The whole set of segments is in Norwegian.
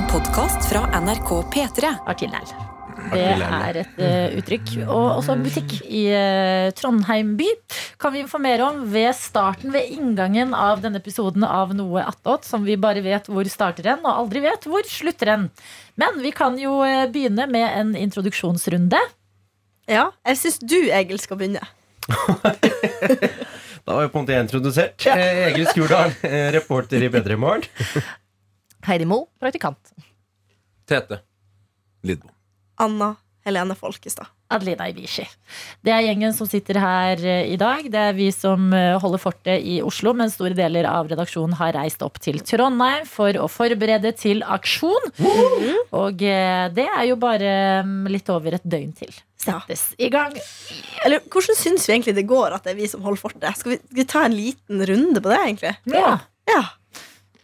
En podkast fra NRK P3. Artillnell. Det er et uh, uttrykk. Og også butikk i uh, Trondheim by kan vi informere om ved starten, ved inngangen av denne episoden av Noe attåt, som vi bare vet hvor starter en, og aldri vet hvor slutter en. Men vi kan jo uh, begynne med en introduksjonsrunde. Ja, jeg syns du, Egil, skal begynne. Da var jeg på en måte introdusert. Ja. Egil Skurdal, reporter i Bedre morgen. Heidi Mo, praktikant. Tete Lidbom. Anna Helene Folkestad. Adelina Ibishi. Det er gjengen som sitter her eh, i dag. Det er vi som eh, holder fortet i Oslo, men store deler av redaksjonen har reist opp til Trondheim for å forberede til aksjon. Og eh, det er jo bare mm, litt over et døgn til. Settes i gang. Eller hvordan syns vi egentlig det går at det er vi som holder fortet? Skal vi, skal vi ta en liten runde på det, egentlig? Ja. Ja.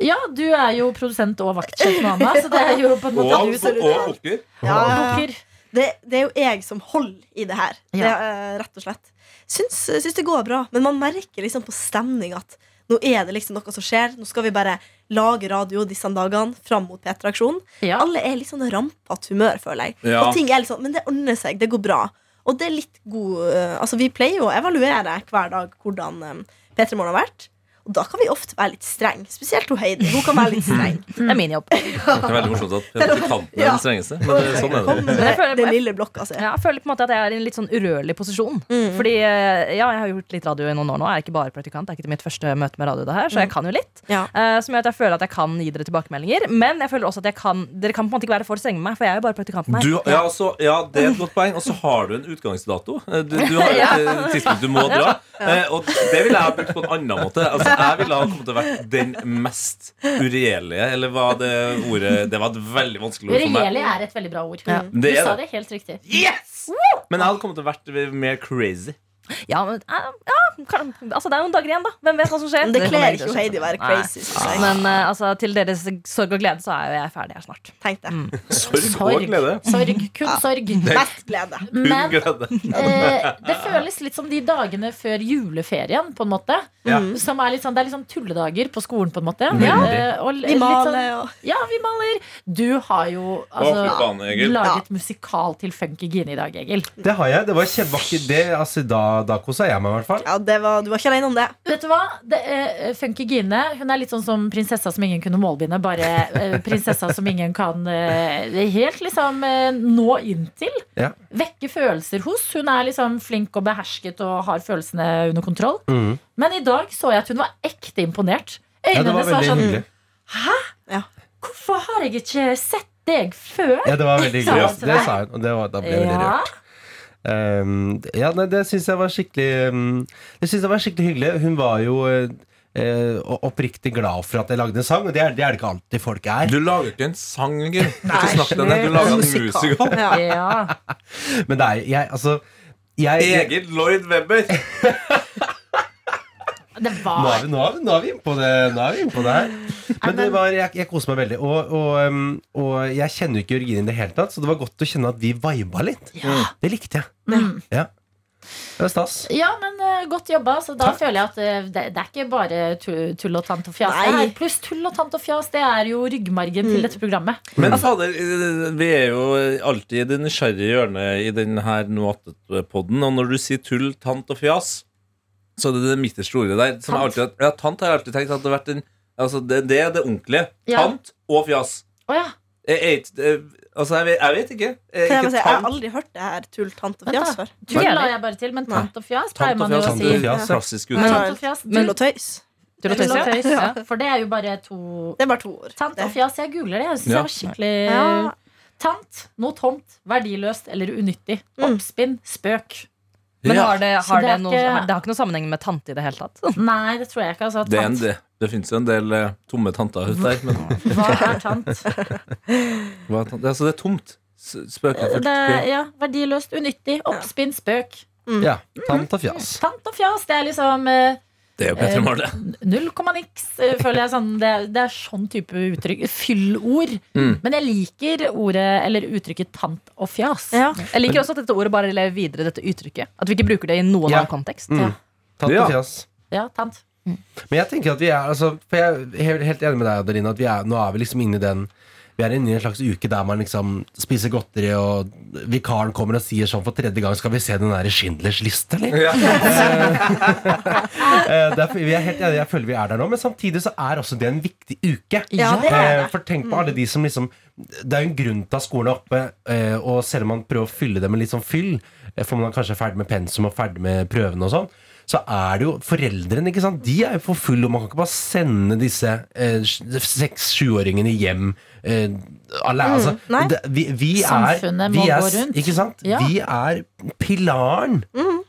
Ja, du er jo produsent og vaktsjef nå, Anna, så det er jo på en måte Og, du som og Okker. Ja, bukker. Det, det er jo jeg som holder i det her. Det, Ja. er, rett og slett. Syns, syns det går bra, men man merker liksom på stemning at nå er det liksom noe som skjer. Nå skal vi bare lage radio disse dagene fram mot P3-aksjonen. Ja. Alle er litt sånn rampete humør, føler jeg. Ja. Og ting er litt sånn, Men det ordner seg. Det går bra. Og det er litt god eh, Altså Vi pleier jo å evaluere hver dag hvordan um, P3 Morgen har vært. Og da kan vi ofte være litt streng. Spesielt hun Heidi. Hun kan være litt streng. Det er min jobb. Det er veldig morsomt at praktikanten er den strengeste. Men det, sånn er det. jeg føler- den lille blokka si. Ja, jeg føler på en måte at jeg er i en litt sånn urørlig posisjon. Mm. Fordi eh, ja, jeg har gjort litt radio i noen år nå. Jeg er ikke bare praktikant. Det er ikke mitt første møte med radio, det her, så jeg kan jo litt. Ja. Eh, som gjør at jeg føler at jeg kan gi dere tilbakemeldinger. Men jeg føler også at jeg kan dere kan på en måte ikke være for strenge med meg, for jeg er jo bare praktikanten her. Du, ja, så, ja, det er et godt poeng. Og så har du en utgangsdato. Eh, Du, du har et tidspunkt du må dra. Og det ville jeg ha brukt på en annen måte. Altså, jeg ville ha kommet til å vært den mest uregjerlige, eller hva det ordet Det var et veldig vanskelig ord for meg. Regelig er et veldig bra ord. Ja. Du Det er sa det. det helt riktig. Yes! Men jeg hadde kommet til å vært mer crazy. Ja, men, eh, ja, kan, altså, det er noen dager igjen, da. Hvem vet hva som skjer? Men det kler ikke Heidi å være crazy. Men uh, altså, til deres sorg og glede så er jo jeg ferdig her snart. Tenk det. Sorg og glede. Sorg. Kun sorg. Mest glede. Men eh, det føles litt som de dagene før juleferien, på en måte. Ja. Som er litt sånn, det er litt sånn tulledager på skolen, på en måte. Ja. Uh, og Vi litt maler sånn, og ja, vi maler. Du har jo altså, faen, Egil. laget musikal til Funky Gine i dag, Egil. Det har jeg. Det var kjempevakkert. Det, altså, da, da kosa jeg meg, i hvert fall. Ja, det var, du var ikke alene om det. Vet du hva? Det, uh, Funky Gine Hun er litt sånn som prinsessa som ingen kunne målbinde. Bare uh, prinsessa som ingen kan uh, helt liksom nå inn til. Ja. Vekke følelser hos. Hun er liksom flink og behersket og har følelsene under kontroll. Mm. Men i dag så jeg at hun var ekte imponert. Ja, Øynene var hennes var sånn hyggelig. Hvorfor har jeg ikke sett deg før? Ja, det var veldig hyggelig. Det sa hun, og det var, da ble jeg veldig Ja. rørt. Um, ja, nei, det syns jeg var skikkelig um, Det synes jeg var skikkelig hyggelig. Hun var jo eh, oppriktig glad for at jeg lagde en sang, og det er det, er det ikke alltid folk er. Du lager ikke en sang, henne. Du lager en Musikal. Ja. Ja. Men det er jeg, altså jeg, jeg, Egil Lloyd Webber. Det nå, er vi, nå, er vi, nå er vi innpå det, nå er vi inne det her. Men det var, jeg, jeg koser meg veldig. Og, og, um, og jeg kjenner jo ikke Jørgine i det hele tatt, så det var godt å kjenne at vi viba litt. Det likte jeg. mm. Ja. Det er stas. Ja, men uh, godt jobba. Så da Takk. føler jeg at uh, det, det er ikke bare tull og tant og fjas. Nei. Pluss tull og tant og fjas, det er jo ryggmargen til dette programmet. Men fader, eh, vi er jo alltid i det nysgjerrige hjørnet i denne Noatet-podden. Og når du sier tull, tant og fjas, så er det det midterste ordet der. Som Tant. alltid, ja, tant har jeg alltid tenkt at det har vært en Altså, det, det er det ordentlige. Ja. Tant og fjas. Oh, ja. Jeg, jeg, jeg, altså, jeg, vet, jeg vet ikke. Jeg, ikke si, jeg har aldri hørt det her tull, tant og fjas før. Tull la jeg bare til, men tant og fjas pleier man jo å si. fjas. ja. Klassisk uttrykk. tant og fjas, Tull og tøys. Tull og tøys, ja. For det er jo bare to Det er bare to ord. Tant og fjas, jeg googler det. Jeg syns Ja. jeg var skikkelig Ja. Tant, noe tomt, verdiløst eller unyttig. Mm. Oppspinn, spøk. Men har det, har det det, noe, ikke- har- det har ikke noe sammenheng med tante i det hele tatt? Nei, det tror jeg ikke. Altså, Det en det. Det fins jo en del uh, tomme tanter ute der. Men Hva er tant? hva er tant? Det, altså, det er tomt. Spøkefullt. Det ja, verdiløst, unyttig, oppspinn, spøk. Ja, tant og fjas. Tant og fjas, det er liksom eh, Det er jo Petter Morle. null komma niks, eh, føler jeg sånn. Det, det er sånn type uttrykk. Fyllord. Mm. Men jeg liker ordet, eller uttrykket tant og fjas. Ja. Jeg liker også at dette ordet bare lever videre, dette uttrykket. At vi ikke bruker det i noen Ja. annen kontekst. Mm. Tant og fjas. Ja, tant. Men jeg tenker at vi er altså, For jeg er helt, enig med deg, Adeline, at vi er, nå er vi liksom inne i den vi er inne i en slags uke der man liksom spiser godteri, og vikaren kommer og sier sånn for tredje gang Skal vi se den derre Schindlers liste, eller? Ja. Eh, derfor, vi er helt enige, jeg føler vi er der nå, men samtidig så er også det en viktig uke. Ja, det Eh, det. For tenk på alle de som liksom Det er jo en grunn til at skolen er oppe, eh, og selv om man prøver å fylle det med litt sånn fyll, eh, for man er kanskje ferdig med pensum og ferdig med prøvene og sånn, så er det jo foreldrene, ikke sant? De er jo for fulle, og man kan ikke bare sende disse eh, seks-sjuåringene hjem eh, alene. altså, nei. det, vi, vi er, Samfunnet må er, gå rundt. Ikke sant? Ja. Vi er pilaren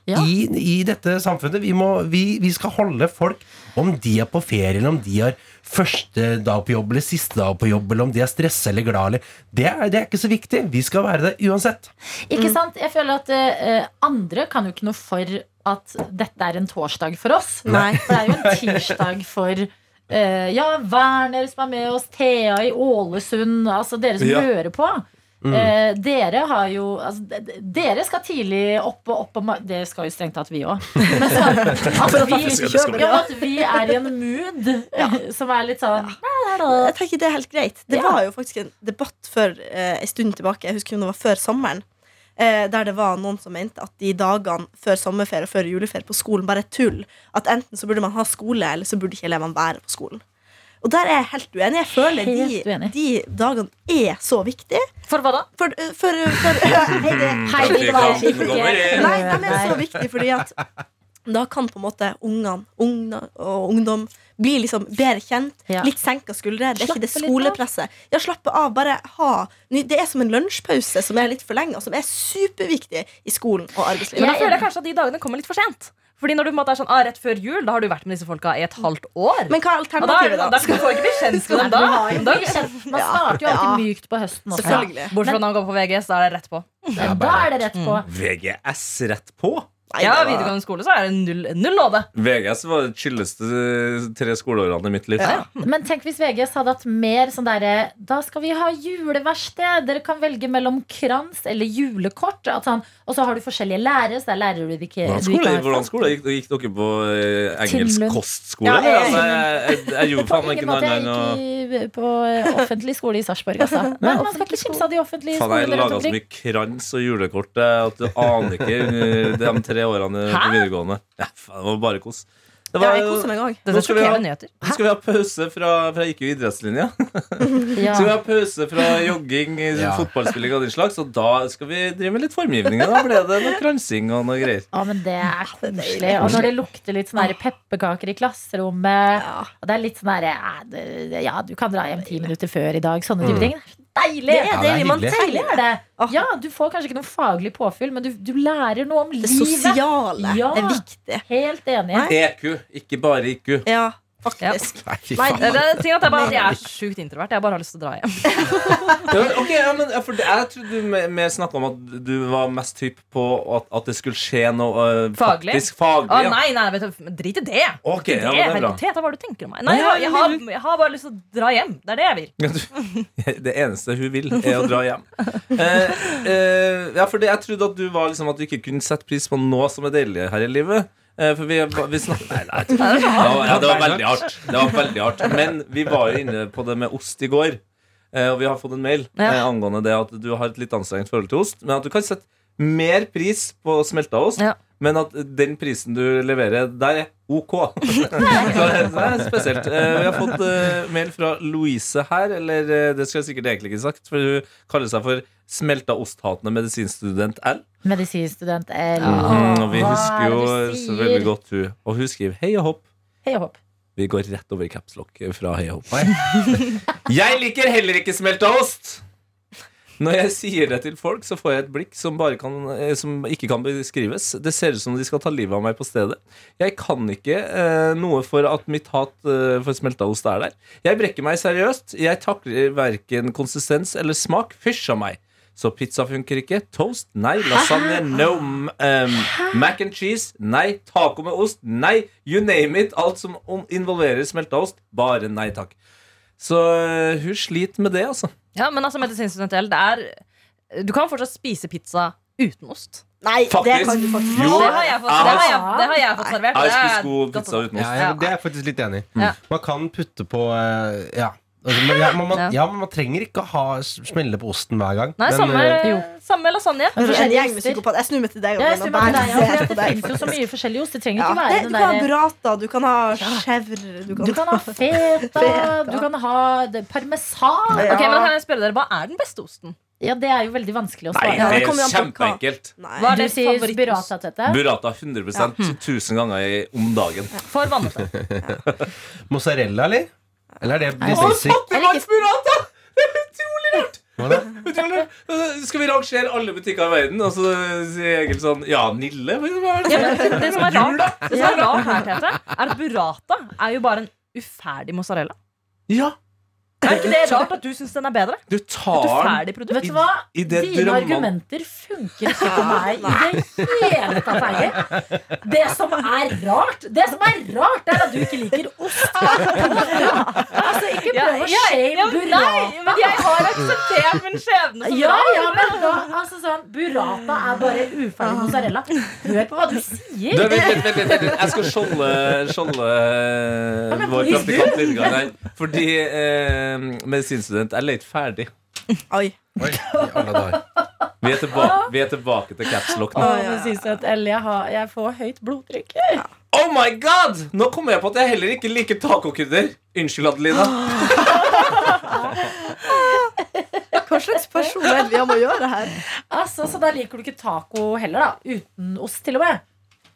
Ja. i, i dette samfunnet. Vi, må, vi, vi skal holde folk Om de er på ferie, eller om de har første dag på jobb eller siste dag på jobb, eller om de er stressa eller glad, eller det er, det er ikke så viktig. Vi skal være det uansett. Ikke sant? Jeg føler at uh, andre kan jo ikke noe for at dette er en torsdag for oss. Nei. For det er jo en tirsdag for uh, ja, Werner som er med oss, Thea i Ålesund, altså dere som Ja. hører på. Eh, dere har jo altså, Dere skal tidlig opp og opp og Det skal jo strengt tatt vi òg. Men at vi, ja, at vi er i en mood som er litt sånn Jeg tenker det er helt greit. Det Ja. var jo faktisk en debatt for eh, en stund tilbake. Jeg husker om det var før sommeren. Eh, der det var noen som mente at de dagene før sommerferie og før juleferie på skolen bare er tull. At enten så burde man ha skole, eller så burde ikke elevene være på skolen. Og der er jeg helt uenig. Jeg føler de, uenig. de dagene er så viktige. For hva da? For, for, for Heidi, Heidi, det var ikke. Nei, de er så viktige fordi at da kan på en måte ungene ungdom og ungdom bli liksom bedre kjent. Ja. Litt senka skuldre. Det er ikke det Slappe litt av. skolepresset. Ja, slappe av. Bare ha Det er som en lunsjpause som er litt for lenge, og som er superviktig i skolen og Men da føler jeg kanskje at de dagene kommer litt for sent. Fordi når du på måte er sånn, ah, rett før jul, da har du vært med disse folka i et halvt år. Men hva er og da, alternativet, da da? du ikke bli kjent med dem da. da. Man starter jo alltid mykt på høsten også. Selvfølgelig. Bortsett fra når man går på VGS, da er det rett på. Da er det rett på. VGS rett på? Nei, Ja, var- videregående skole så er det null, null nåde. VGS var de chilleste eh, tre skoleårene i mitt liv. Ja. Men tenk hvis VGS hadde hatt mer sånn derre Da skal vi ha juleverksted. Dere kan velge mellom krans eller julekort. Sånn, og så har du forskjellige lærere, så der lærer du ikke Hvordan du ikke skole, har hvordan skole gikk, gikk dere på eh, engelsk Timlund. kostskole? Ja, jeg- altså, jeg, jeg, jeg gjorde faen meg ikke noe annet enn å på eh, offentlig skole i Sarpsborg, altså. Men man skal ikke kimse av de offentlige skolene. jeg laga så mye krans og julekort at du aner ikke de tre årene på videregående. Ja, faen, det var bare kos. Det Ja, jeg koser meg òg. Nå skal vi ha- nå skal vi ha pause fra For jeg gikk jo idrettslinja. Ja. Skal vi ha pause fra jogging, Ja. fotballspilling og den slags, og da skal vi drive med litt formgivning. Da ble det noe kransing og noe greier. Ja, men det er koselig. Og når det lukter litt sånn pepperkaker i klasserommet, Ja. og det er litt sånn her eh, Ja, du kan dra hjem ti minutter før i dag. Sånne Mm. type ting. Deilig! Det er Ja, det er deilig. Man teiler trenger er det. Åh. Ja, du får kanskje ikke noe faglig påfyll, men du, du lærer noe om det livet. sosiale. Ja. er viktig. Helt enig. EQ, ikke bare IQ. Ja, faktisk. Nei, Nei, faen. Det, det, ting at jeg, bare, at jeg er sjukt introvert. Jeg bare har lyst til å dra hjem. Ja, ok, ja, men, for Jeg trodde du mer, mer snakka om at du var mest hypp på at, at det skulle skje noe uh, Faglig? faktisk faglig. Ja. nei, nei, vet du, drit i det. Okay, ja, men det er bra. Teta, hva du tenker om meg? Nei, jeg, har- jeg, har, jeg har bare lyst til å dra hjem. Det er det jeg vil. Det eneste hun vil, er å dra hjem. Uh, uh, ja, for det, Jeg trodde at du var liksom at du ikke kunne sette pris på noe som er deilig her i livet. Eh, for vi, vi snakket Nei, nei. Det var, ja, det var veldig hardt. Det var veldig hardt Men vi var jo inne på det med ost i går. Eh, og vi har fått en mail Ja. eh, angående det at du har et litt anstrengt forhold til ost. Men at du kan sette mer pris på smelta ost. Ja. Men at den prisen du leverer der, er OK. Så det er spesielt. Eh, Vi har fått eh, mail fra Louise her, eller eh, det skal jeg sikkert egentlig ikke sagt, for hun kaller seg for smelta osthatende medisinstudent L. Medisinstudent L. Mm, og vi husker er jo så veldig godt hun. Og hun skriver hei og hopp. Hei og hopp. Vi går rett over i capslock fra hei og hopp. Jeg liker heller ikke smelta ost! Når jeg sier det til folk, så får jeg et blikk som, bare kan, eh, som ikke kan beskrives. Det ser ut som de skal ta livet av meg på stedet. Jeg kan ikke eh, noe for at mitt hat eh, for smelta ost er der. Jeg brekker meg seriøst. Jeg takler verken konsistens eller smak. Fysj av meg. Så pizza funker ikke. Toast? Nei. Lasagne? No. Um, mac and cheese? Nei. Taco med ost? Nei. You name it. Alt som involverer smelta ost? Bare nei takk. Så eh, hun sliter med det, altså. Ja, men altså, medisinstudentell, det er Du kan fortsatt spise pizza uten ost. Nei, det Faktisk. kan du faktisk Jo. Det har jeg fått, det har jeg, det har jeg fått servert. Jeg har spist god pizza uten ost. ja, det er jeg faktisk litt enig i. Ja. Man kan putte på eh, Ja. Altså, men, ja, men man, Ja. ja, men man trenger ikke å ha smelle på osten hver gang. Nei, men, samme, eh, samme lasagne. En gjeng med psykopat. Jeg snur meg til deg. Ja, jeg snur meg til deg, ja, Bare for se på Det finnes jo så mye forskjellig ost. Det trenger Ja, ikke være det, du kan ha burrata, du kan ha chèvre du kan, Du kan ha feta, Feta. du kan ha det- parmesan. Ja. Ok, men kan jeg spørre dere, Hva er den beste osten? Ja, det er jo veldig vanskelig å Nei, svare. Ja, det er kjempeenkelt. Nei. Hva er Du sier favorittost? burrata til dette. Burrata 100 1000 ganger om dagen. For vannete. Mozzarella, eller? Eller er det litt basic? burrata! Det er utrolig rart! Utrolig. Skal vi rangere alle butikker i verden, og så sier Egil sånn Ja, Nille? Hva er det? Ja, men det som er rart, det som er rart her, Tete, er at burrata er jo bare en uferdig mozzarella. Ja, Er ikke det rart at du syns den er bedre? du tar den? Vet du hva? i det Dine drømmene argumenter funker ikke på meg i det hele tatt. Eier. Det som er rart, Det som er rart er at du ikke liker ost. Altså, ikke Ja, prøv å ja, shame ja, men Nei, men jeg har akseptert min skjebne som Ja, ja, men da, altså sånn Burrata er bare uferdig mozzarella. Hør på hva du sier. vent, vent, vent, vent, vent. Jeg skal skjolde, skjolde men vår praktikant litt. Fordi eh, medisinstudent er litt ferdig. Oi. Oi, i alle dager. Vi er tilbake, vi er tilbake til capslock nå. Oh, jeg, synes at Ellie, jeg, har, jeg får høyt blodtrykk. Oh my god! Nå kommer jeg på at jeg heller ikke liker tacokudder. Unnskyld, Adelina. Hva slags person er det vi har med å gjøre her? Altså, Så da liker du ikke taco heller, da? Uten ost, til og med?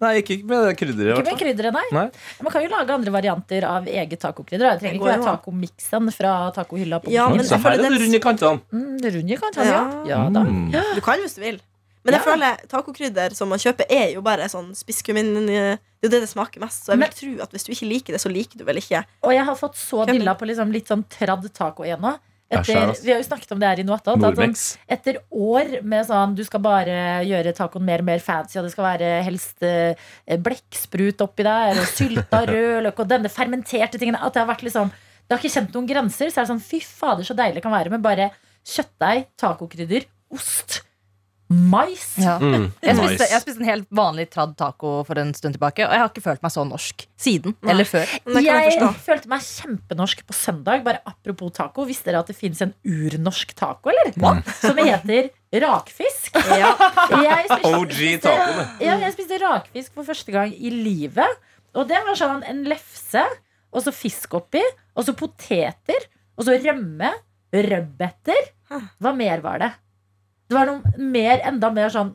Nei, ikke med det krydderet. Ikke med krydderet, nei. Nei. Man kan jo lage andre varianter av eget tacokrydder. Det trenger ikke være tacomiksen fra tacohylla. på Ja, men Så her er det rund i kantene. mm, det runder kanskje, ja. Ja. ja da. Mm. Du kan hvis du vil. Men jeg Ja. føler tacokrydder som man kjøper, er jo bare sånn spisskummin. Det er jo det det smaker mest. Så jeg vil Men- tro at hvis du ikke liker det, så liker du vel ikke. Og jeg har fått så dilla på liksom litt sånn tradd taco igjen nå. Etter, vi har jo snakket om det her i Noata. At sånn, etter år med sånn du skal bare gjøre tacoen mer og mer fancy, og det skal være helst eh, blekksprut oppi der, og sylta rødløk og denne fermenterte tingene At det har vært liksom Det har ikke kjent noen grenser. Så er det sånn fy fader, så deilig det kan være med bare kjøttdeig, tacokrydder, ost, mais. Ja. Mm. Jeg spiste, jeg spiste en helt vanlig tradd taco for en stund tilbake, og jeg har ikke følt meg så norsk siden. Nei. Eller før. Jeg Jeg følte meg kjempenorsk på søndag. Bare Apropos taco. Visste dere at det fins en urnorsk taco, eller? Som heter rakfisk. Ja. Jeg spiste, OG taco, ja, jeg spiste rakfisk for første gang i livet. Og det var sånn en lefse, og så fisk oppi, og så poteter, og så rømme, rødbeter. Hva mer var det? Det var noe mer, enda mer sånn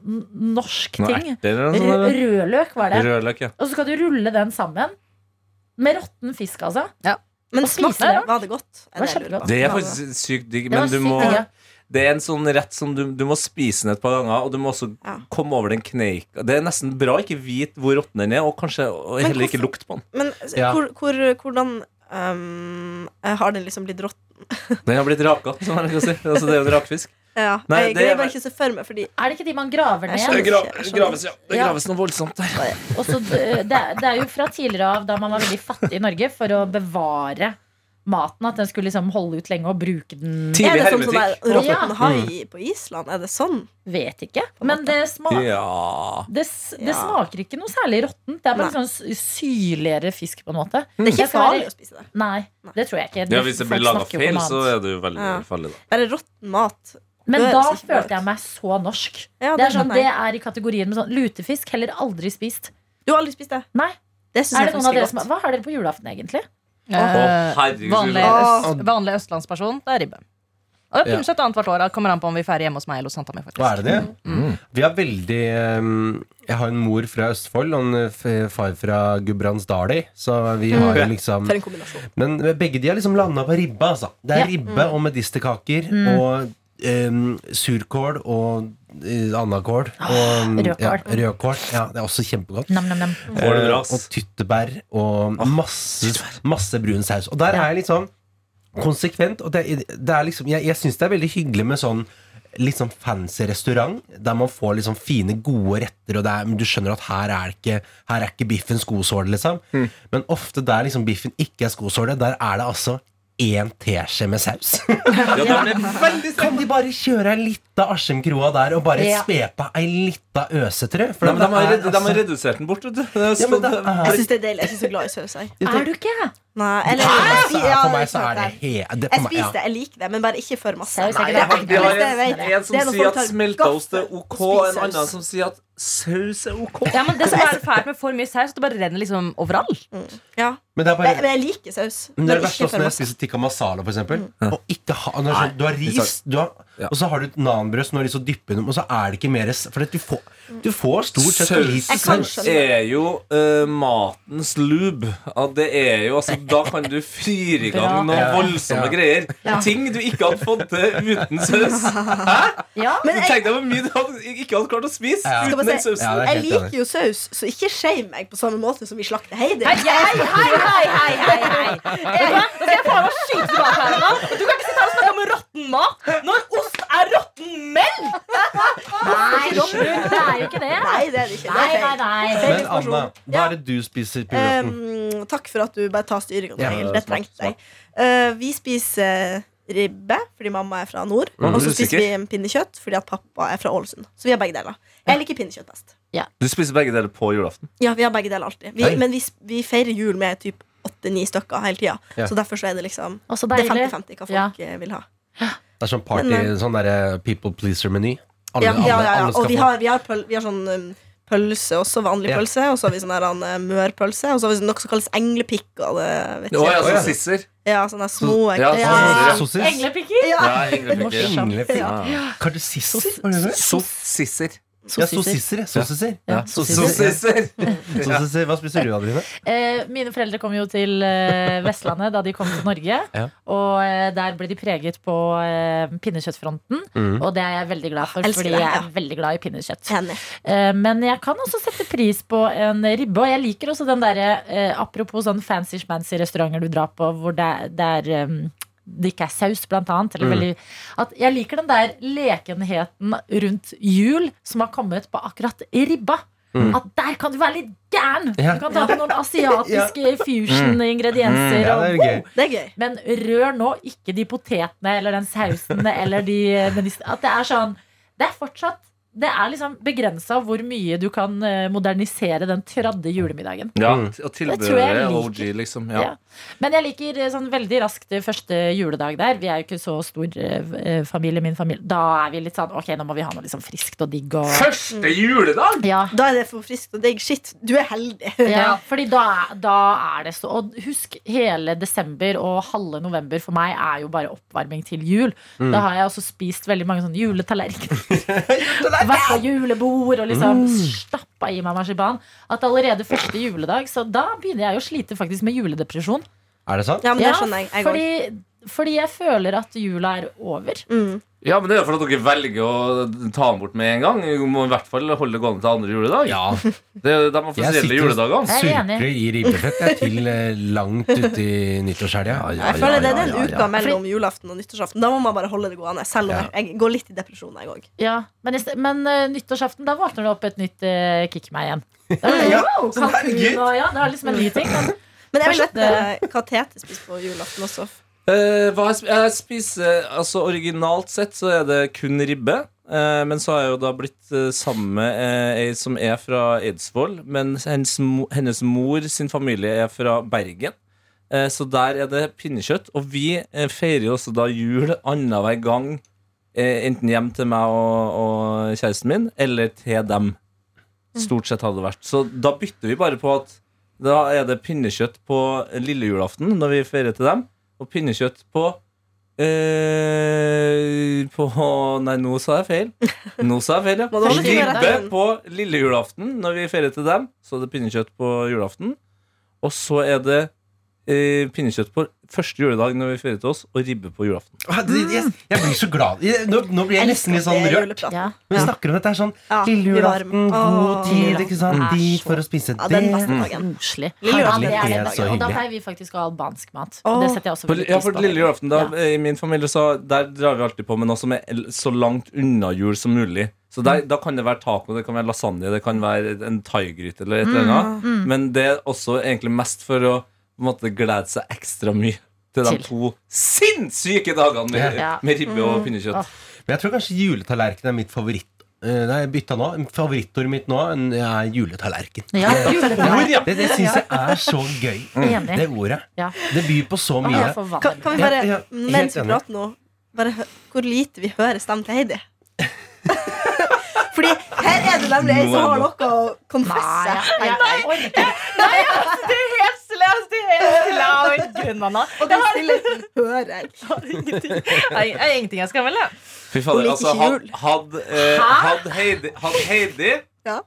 norsk Noe ting. rødløk var det. Rødløk, ja. Og så skal du rulle den sammen. Med råtten fisk, altså. Men Og smakte det? Var det godt? Det var. Det er faktisk sykt digg, men du må. Det er en sånn rett som du, du må spise den et par ganger, og du må også Ja. komme over den kneika. Det er nesten bra å ikke vite hvor råtten den er, og kanskje og heller heller ikke lukte på den. Men Ja. hvor, hvor, hvordan um, Har den liksom blitt råtten? Den har blitt raka, som man kan si. Altså, det er jo en rakfisk. Ja. Nei, jeg greier er- bare ikke å se for meg, fordi Er det ikke de man graver ned? skjønner. Det gra graves, ja. Det Ja. graves noe voldsomt der. Også, det, det er- er jo fra tidligere av da man var veldig fattig i Norge, for å bevare maten. At den skulle liksom holde ut lenge og bruke den Tidlig Er det som sånn der hermetikk. Ja. råtten hai på Island? Er det sånn? Vet ikke. Men det, sma Ja. det, det Ja. smaker ikke noe særlig råttent. Det er bare sånn syrligere fisk, på en måte. Det er ikke farlig være- å spise det. Nei, det tror jeg ikke. ja, hvis det blir laga feil, så er det jo veldig Ja. farlig, da. det råtten mat. Men da følte jeg meg så norsk. Ja, Det er sånn, det er i kategorien med sånn lutefisk. Heller aldri spist. Du har aldri spist det? Nei. Det Er det noen av dere er som. Hva har dere på julaften, egentlig? Eh, vanlig, øst, vanlig østlandsperson, det er ribbe. Og det er pinsett annethvert år. Det kommer an på om vi feirer hjemme hos meg eller hos tanta mi. faktisk. Hva er det det? Mm. Vi har veldig um, Jeg har en mor fra Østfold og en eh, far fra Gudbrandsdali, så vi har jo liksom For en kombinasjon. Men begge de har liksom landa på ribbe, altså. Det er Ja. ribbe og medisterkaker og um, surkål og uh, andakål. Og rødkål. Ja, rødkål. Ja, det er også kjempegodt. Nam, nam, nam. Eh, ass. og tyttebær og masse, masse brun saus. Og der er jeg litt sånn konsekvent. Og det, det er liksom Jeg, jeg syns det er veldig hyggelig med sånn litt sånn fancy restaurant, der man får liksom fine, gode retter, og det er, men du skjønner at her er ikke Her er ikke biffen skosåle, liksom. Men ofte der liksom biffen ikke er skosåle, der er det altså én teskje med saus. Ja, er Kan de bare kjøre ei lita Askimkroa der og bare Ja. spe på ei lita øsetrø? For Nei, men de, har, det er de har altså- redusert den bort, vet du. Det er Ja, men det så- er- Jeg syns det er deilig. Jeg er ikke så glad i saus. Jeg. Er du ikke? Nei, eller, er- ja, for meg så er det det. he... Det, Jeg spiser det, jeg liker det, men bare ikke for masse. Er Nei, det er det. det er har enkleste en, som Det er sier at smeltaost er ok, en annen som sier at saus er ok. Ja, men Det som er fælt med for mye saus, det bare renner liksom overalt. Ja. Men det er Men, bare men jeg liker saus. Men det er det verste også når jeg spiser tikka masala, for eksempel. Og ikke ha, sånn, du har ris, du har, Ja. og så har du et nanbrød som er har lyst til å dyppe dem, og så er det ikke mer For du får, du får stort sett for lite Jeg kan saus. er jo uh, matens lube. Ja, det er jo, altså, da kan du fyre i gang noen Ja. voldsomme Ja. greier. Ting du ikke hadde fått til uten saus. Ja. Men jeg, Tenk deg hvor mye du hadde, ikke hadde klart å spise Ja. uten den si, sausen. Ja, jeg liker jo saus, så ikke shame meg på samme måte som vi slakter Heidi. Hei, hei, hei, hei, hei, hei, jeg tilbake her nå. Du kan ikke sitte her og snakke om råtten mat når ost er råtten melk! Nei, slutt, det er jo ikke det. Nei, det er det ikke. Nei, nei, nei. Feil Men Anna, informasjon. hva er det du spiser på julaften? Um, takk for at du bare tar styringa. Ja, det det trengte jeg. Uh, vi spiser ribbe fordi mamma er fra nord. Mm, og så er spiser vi pinnekjøtt fordi at pappa er fra Ålesund. Så vi har begge deler. Jeg liker pinnekjøtt best. Du spiser begge deler på julaften. Ja, vi har begge deler alltid. Vi, Hei. men vi, vi feirer jul med typ åtte-ni stykker hele tida. Ja. Så derfor så er det liksom Og så Det er deilig. 50-50 hva folk eh, vil ha. Det er sånn party, Men, sånn derre people pleaser-meny. Alle, Ja, ja, ja, ja. alle, skal Og vi få. har, vi har, pøl, vi har sånn um, pølse også, vanlig Ja. pølse. Og så har vi sånn der han, eh, mørpølse. Og så har vi noe som kalles englepikk. Og det, vet Å ikke. ja, sånn så sisser. Ja, sånne små ja, ja. sånn Sossis? Englepikker. Ja. Ja, englepikker. Englepikk. Ja. Kardesisser? Var det det? Sossisser. Ja, sossisser. Sossisser. Ja, sossisser. Sossisser. Hva spiser du, Adrine? Eh, mine foreldre kom jo til eh, Vestlandet da de kom til Norge. Ja. Og eh, der ble de preget på pinnekjøttfronten. Mm. Og det er jeg veldig glad for, Elsker fordi det, jeg er veldig glad i pinnekjøtt. Men jeg kan også sette pris på en ribbe. Og jeg liker også den derre Apropos sånn fancy schmancy restauranter du drar på hvor det, det er det ikke er saus, blant annet. Eller Mm. veldig, at jeg liker den der lekenheten rundt jul som har kommet på akkurat ribba. Mm. At der kan du være litt gæren! Ja. Du kan ta på noen asiatiske fusion-ingredienser. Mm. Ja, det wow, Det er gøy. Men rør nå ikke de potetene eller den sausen eller de de- At det er sånn Det er fortsatt Det er liksom begrensa hvor mye du kan eh, modernisere den tradde julemiddagen. Ja, Mm. og Det tror tilbehøret jeg liker. OG, liksom. Ja. Ja. Men jeg liker eh, sånn veldig raskt eh, første juledag der. Vi er jo ikke så stor eh, familie, min familie. Da er vi litt sånn Ok, nå må vi ha noe liksom friskt og digg og Første juledag! ja. Da er det for friskt og digg. Shit, du er heldig. Ja, fordi da, da er det så Og husk, hele desember og halve november for meg er jo bare oppvarming til jul. Da har jeg også spist veldig mange sånne juletallerkener. Vært på julebord og liksom stappa i meg marsipan. At allerede første juledag Så da begynner jeg å slite faktisk med juledepresjon. Er det sant? Ja, men det Ja, skjønner jeg. Jeg fordi, fordi jeg føler at jula er over. Mm. Ja, men det er jo fordi dere velger å ta den bort med en gang. Du må i hvert fall holde det gående til andre juledag. Ja. Det er de offisielle juledagene. Jeg sitter og surkler i ribbefett jeg, til eh, langt uti nyttårshelga. Jeg føler det er den uka mellom julaften og nyttårsaften. Da må man bare holde det gående. Selv om Ja. jeg, går litt i depresjon, jeg òg. Ja, men, men uh, nyttårsaften, da våkner det opp et nytt uh, kick meg igjen. Da er Ja, wow, herregud. kalkun og- ja, det er liksom en ny ting. Men Men jeg vil vite hva Tete spiser på julaften også. Eh, hva jeg, jeg spiser Altså Originalt sett så er det kun ribbe. Eh, men så har jeg jo da blitt eh, sammen med ei som er fra Eidsvoll. Men hennes, hennes mor sin familie er fra Bergen. Så der er det pinnekjøtt. Og vi feirer jo også da jul annenhver gang. Enten hjem til meg og, og kjæresten min, eller til dem. Stort sett hadde det vært. Så da bytter vi bare på at da er det pinnekjøtt på lille julaften når vi feirer til dem, og pinnekjøtt på eh, På Nei, nå sa jeg feil. Nå sa jeg feil, ja. Ribbe på lille julaften når vi feirer til dem. Så er det pinnekjøtt på julaften. Og så er det eh, pinnekjøtt på første juledag når vi feirer til oss, og ribbe på julaften. Ah, det- Jeg, jeg blir så glad. Jeg, nå, nå blir jeg nesten litt sånn rørt. ja. Når vi snakker om dette er sånn Ja, lille julaften, varmer. god Åh. tid, ikke sant? Er Dit for å spise Ja, den beste det. dagen. Koselig. Lille Ja, det er er den så dagen. Og da pleier vi faktisk å ha albansk mat. Og Det setter jeg også På, veldig ja, pris på. lille julaften da, Ja. eh, I min familie så Der drar vi alltid på med noe som er så langt unna jul som mulig. Så der, Da kan det være taco, det kan være lasagne, det kan være en thaigryte eller et eller annet. Men det er også egentlig mest for å måte, glede seg ekstra mye til de Til. to sinnssyke dagene med, Ja. med ribbe og pinnekjøtt. Men jeg tror kanskje juletallerken er mitt favoritt. Eh, Nei, jeg bytta nå. Favorittordet mitt nå er juletallerken. Ja, juletallerken. Det, det syns jeg er så gøy. Enig. Det ordet. Ja. Det byr på så mye. Kan, kan vi bare, Ja, ja, helt mens vi enig. prater nå, bare hø hvor lite vi hører stemmen til Heidi? Fordi her er det nemlig ei som har noe å confesse. Nei, jeg, jeg orker ikke. Det er helt stille. jeg er helt en. Og den stillheten hører jeg. Jeg har ingenting jeg skal melde. Fy fader, altså, Hadde had, eh, had Heidi, had Heidi Ja.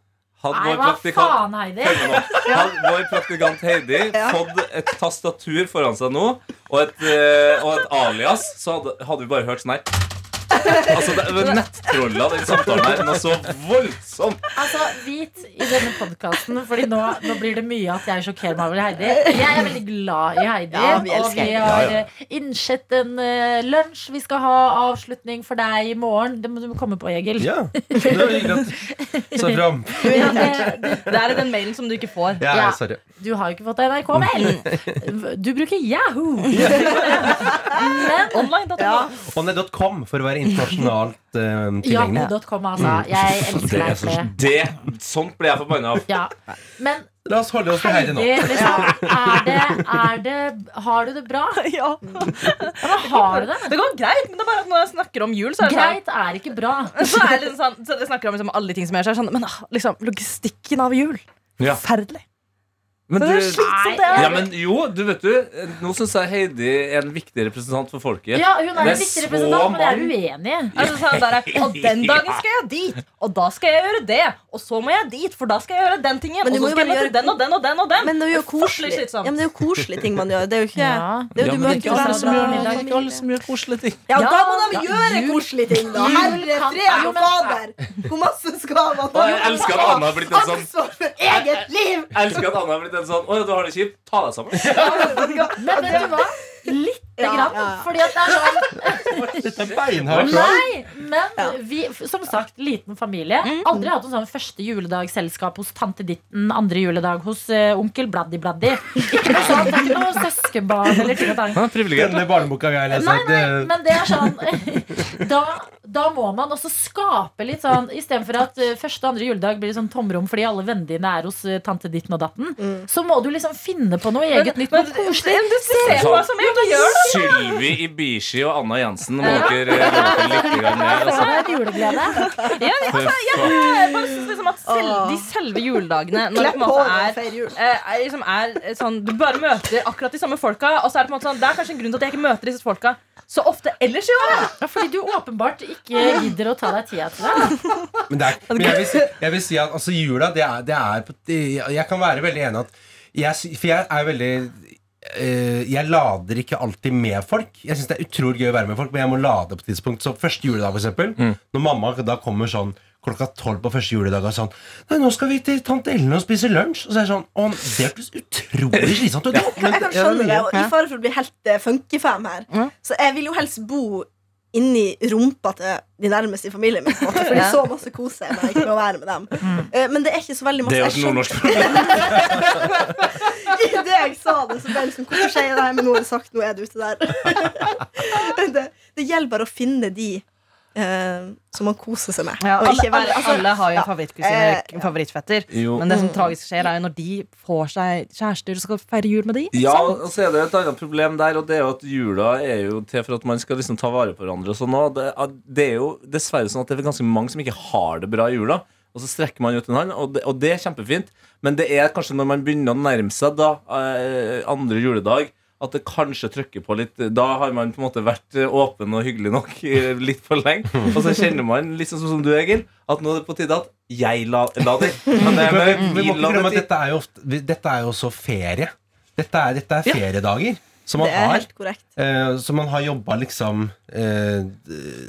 Hadde Nei, vår faen, Heidi? Hadde vår praktikant Heidi Ja. fått et tastatur foran seg nå, og et, eh, og et alias, så hadde, hadde vi bare hørt sånn her. Altså, det nettrolla, den samtalen her. Noe så voldsomt. Altså, Vit i denne podkasten, Fordi nå, nå blir det mye at jeg sjokkerer meg over Heidi. Jeg er veldig glad i Heidi. Ja, vi og vi har Ja, ja. eh, innsett en uh, lunsj. Vi skal ha avslutning for deg i morgen. Det må du komme på, Egil. Ja, det var hyggelig så fram. Ja, det, det, er den mailen som du ikke får. Ja, Ja. sorry. du har jo ikke fått NRK-mail. Du bruker Yahoo. Men online.com. Ja. Onne.com for å være internasjonalt uh, tilgjengelig. Yahoo.com, altså. Jeg elsker er deg for det. det, sånt blir jeg forbanna av. Ja. Men La oss holde oss til Heidi nå. Liksom, er det, er det Har du det bra? Ja. Ja, men har du det? Det går greit, men det er bare at når jeg snakker om jul, så er det sånn Greit er ikke bra. så er det liksom sånn, så jeg snakker om liksom alle ting som gjør seg sånn Men ah, liksom, logistikken av jul Ja. Men du, ja, men jo, du vet du, nå syns jeg Heidi er en viktig representant for folket. Ja, hun er en viktig representant, men jeg er uenig. Altså, sånn der, og den dagen skal jeg dit, og da skal jeg gjøre det. Og så må jeg dit, for da skal jeg gjøre den tingen. Men du Og så må jo skal jeg bare gjøre- den og den og den. og den Men det er jo koselige Ja, jo koselige ting man gjør. Det er jo ikke Ja. det er jo, Ja, du er møter ikke jo alle som gjør venner, det ikke alle som gjør koselige ting. Ja, da må de ja, gjøre koselige ting, da. Herre kan- fred og fader! Hvor masse skal man ha jeg elsker at Anna har blitt en sånn ansvar for eget liv! Jeg elsker at Anna har blitt en sånn Å ja, du har det kjipt. Ta deg sammen. Men vet du hva? Lite Ja, grann. ja. Fordi at det er sånn Dette er beinhardt. Nei, men vi, som sagt, liten familie. Aldri hatt en sånn første juledagsselskap hos tante ditten, andre juledag hos uh, onkel Bladdi Bladdi. Ikke noe sånt, det er ikke noe søskenbarn eller ting og tang. Denne barneboka vi har lest, Nei, nei, det- men det er sånn Da, da må man også skape litt sånn Istedenfor at eh, første og andre juledag blir sånn tomrom fordi alle vennene dine er hos eh, tante ditten og datten, så må du liksom finne på noe eget nytt. Men, Noe koselig. men du ser på hva som helst gjør det. Sylvi Ibishi og Anna Jensen må dere roe litt mer. Altså. det er juleglede. Ja, altså, jeg, bare synes liksom at selv, de selve juledagene når det på en måte er eh, er, liksom er eh, sånn, Du bare møter akkurat de samme folka. Og så er Det på en måte sånn Det er kanskje en grunn til at jeg ikke møter disse folka så ofte ellers i året. Ja, fordi du åpenbart ikke gidder å ta deg tida til det. Men, det er, men jeg, vil si, jeg vil si at altså, jula, det er, det er Jeg kan være veldig enig at jeg, For jeg er veldig eh, jeg lader ikke alltid med folk. Jeg synes det er utrolig gøy å være med folk, men jeg må lade på et tidspunkt. Så første juledag, for eksempel. Når mamma da kommer sånn klokka tolv på første juledag og sånn Nei, nå skal vi til tante Ellen og spise lunsj. Og så er det sånn Å, det hørtes utrolig slitsomt ut. Jeg kan ja, skjønne det, og i fare for å bli helt uh, funkyfam her. Så jeg vil jo helst bo inni rumpa til de nærmeste i familien min. for måte, Fordi så masse koser jeg meg med å være med dem. Eh, Men det er ikke så veldig masse Det er jo ikke nordnorsk problem. Idet jeg sa det, så ble jeg liksom Hvorfor sier jeg det her? Men nå er det sagt, nå er det ute der. det, det gjelder bare å finne de eh, som man koser seg med. Ja, og alle, alle, altså, alle har jo ja. en Eh, eller favorittfetter. Jo. Men det som tragisk skjer, er jo når de får seg kjærester og skal feire jul med de. Ja, og så er det et annet problem der, og det er jo at jula er jo til for at man skal liksom ta vare på hverandre. Og sånn, og det, det er jo dessverre sånn at det er ganske mange som ikke har det bra i jula. Og så strekker man ut en hånd, og det, og det er kjempefint. Men det er kanskje når man begynner å nærme seg da eh, andre juledag, at det kanskje trykker på litt. Da har man på en måte vært eh, åpen og hyggelig nok eh, litt for lenge. Og så kjenner man, liksom sånn som du, Egil, at nå er det på tide at jeg lader. Men det er Men vi, vi må ikke glemme at dette er jo, ofte, dette er jo også ferie. Dette er, dette er feriedager som man Det er har. Eh, så man har jobba liksom eh,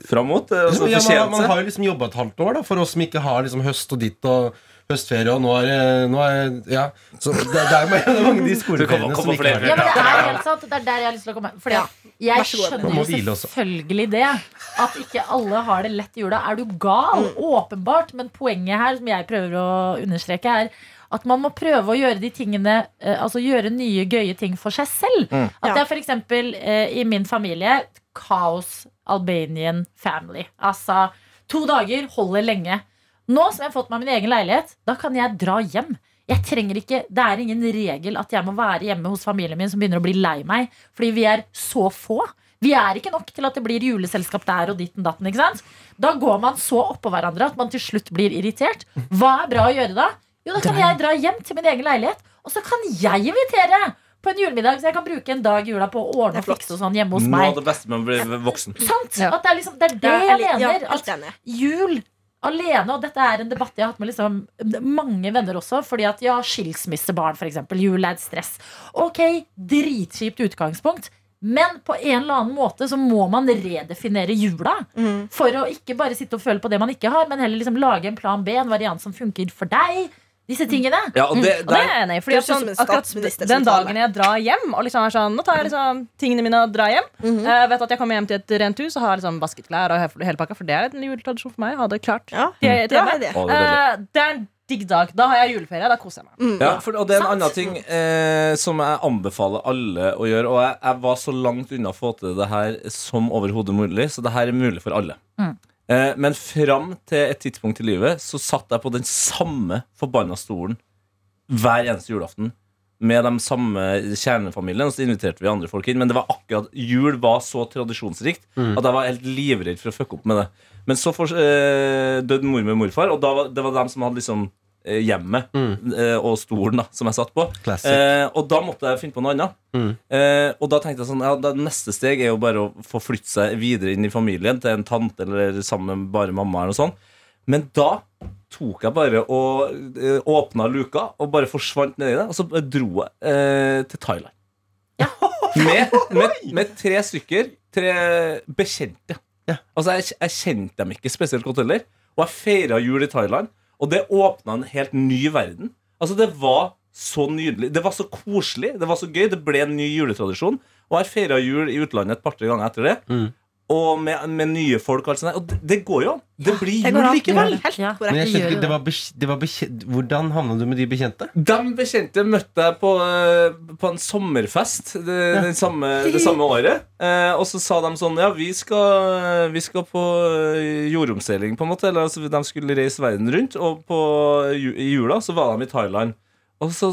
Fram mot. Altså, ja, man, man har jo liksom jobba et halvt år, da, for oss som ikke har liksom høst og ditt og høstferie, og nå er nå er, Ja. Så det, det er mange de skoleferiene som ikke har. Ja, det. men det er helt sant. Det er der jeg har lyst til å komme. Fordi jeg skjønner jo selvfølgelig det. At ikke alle har det lett i jula. Er du gal? Åpenbart. Men poenget her, som jeg prøver å understreke, er At man må prøve å gjøre de tingene eh, Altså gjøre nye, gøye ting for seg selv. Mm. At det er eksempel eh, i min familie Kaos Albanian family. Altså to dager holder lenge. Nå som jeg har fått meg min egen leilighet, da kan jeg dra hjem. Jeg trenger ikke, Det er ingen regel at jeg må være hjemme hos familien min som begynner å bli lei meg, fordi vi er så få. Vi er ikke nok til at det blir juleselskap der og ditten datten. ikke sant? Da går man så oppå hverandre at man til slutt blir irritert. Hva er bra å gjøre da? Jo, da kan jeg dra hjem til min egen leilighet, og så kan jeg invitere på en julemiddag. Så jeg kan bruke en dag i jula på å ordne er og fikse og sånn hjemme hos Noe Nå av det beste med å bli voksen. Sant? Ja. At det er liksom, det er det Ja, jeg mener. At jul alene, og dette er en debatt jeg har hatt med liksom mange venner også, fordi at ja, skilsmissebarn for eksempel, jul er et stress. Ok, dritkjipt utgangspunkt, men på en eller annen måte så må man redefinere jula. Mm. For å ikke bare sitte og føle på det man ikke har, men heller liksom lage en plan B, en variant som funker for deg. Disse tingene. Ja, og det, Og det er jeg enig i. Fordi sånn, akkurat den dagen jeg drar hjem og liksom er sånn, Nå tar jeg liksom tingene mine og drar hjem. Mhm. Eh, vet at jeg kommer hjem til et rent hus og har liksom vasket klær og he- hele pakka. For det er en juletradisjon for meg. Ha det klart. Ja, det er det. Uh, det er en digg dag. Da har jeg juleferie. Da koser jeg meg. Mm. Ja, for, og det er en Sant. annen ting eh, som jeg anbefaler alle å gjøre. Og jeg, jeg var så langt unna å få til det her som overhodet mulig, så det her er mulig for alle. Mm. Eh, men fram til et tidspunkt i livet så satt jeg på den samme forbanna stolen hver eneste julaften. Med de samme kjernefamilien, og så inviterte vi andre folk inn. Men det var akkurat jul var så tradisjonsrikt at jeg var helt livredd for å fucke opp med det. Men så for, eh, døde mormor og morfar, og da var, det var dem som hadde liksom hjemmet eh, og stolen da, som jeg satt på. Eh, og da måtte jeg finne på noe annet. Mm. Eh, og da tenkte jeg sånn ja, da, Neste steg er jo bare å få flytte seg videre inn i familien til en tante eller sammen med bare mamma. eller noe sånt Men da tok jeg bare og eh, åpna luka og bare forsvant nedi det. Og så dro jeg eh, til Thailand. Med, med, med tre stykker. Tre bekjente. Ja. Altså jeg, jeg kjente dem ikke spesielt godt heller. Og jeg feira jul i Thailand, og det åpna en helt ny verden. Altså Det var så nydelig. Det var så koselig. Det var så gøy. Det ble en ny juletradisjon. Og jeg feira jul i utlandet et par-tre ganger etter det. Mm. Og med, med nye folk. Og, alt sånt og det, det går jo. Det blir Det jul likevel. Ja. Men jeg skjønte ikke, det var det var Hvordan havna du med de bekjente? De bekjente møtte jeg på, eh, på en sommerfest det, den samme, det samme året. Eh, og så sa de sånn Ja, vi skal, vi skal på eh, jordomseiling, på en måte. Eller altså, de skulle reise verden rundt. Og på, i jula så var de i Thailand. Og så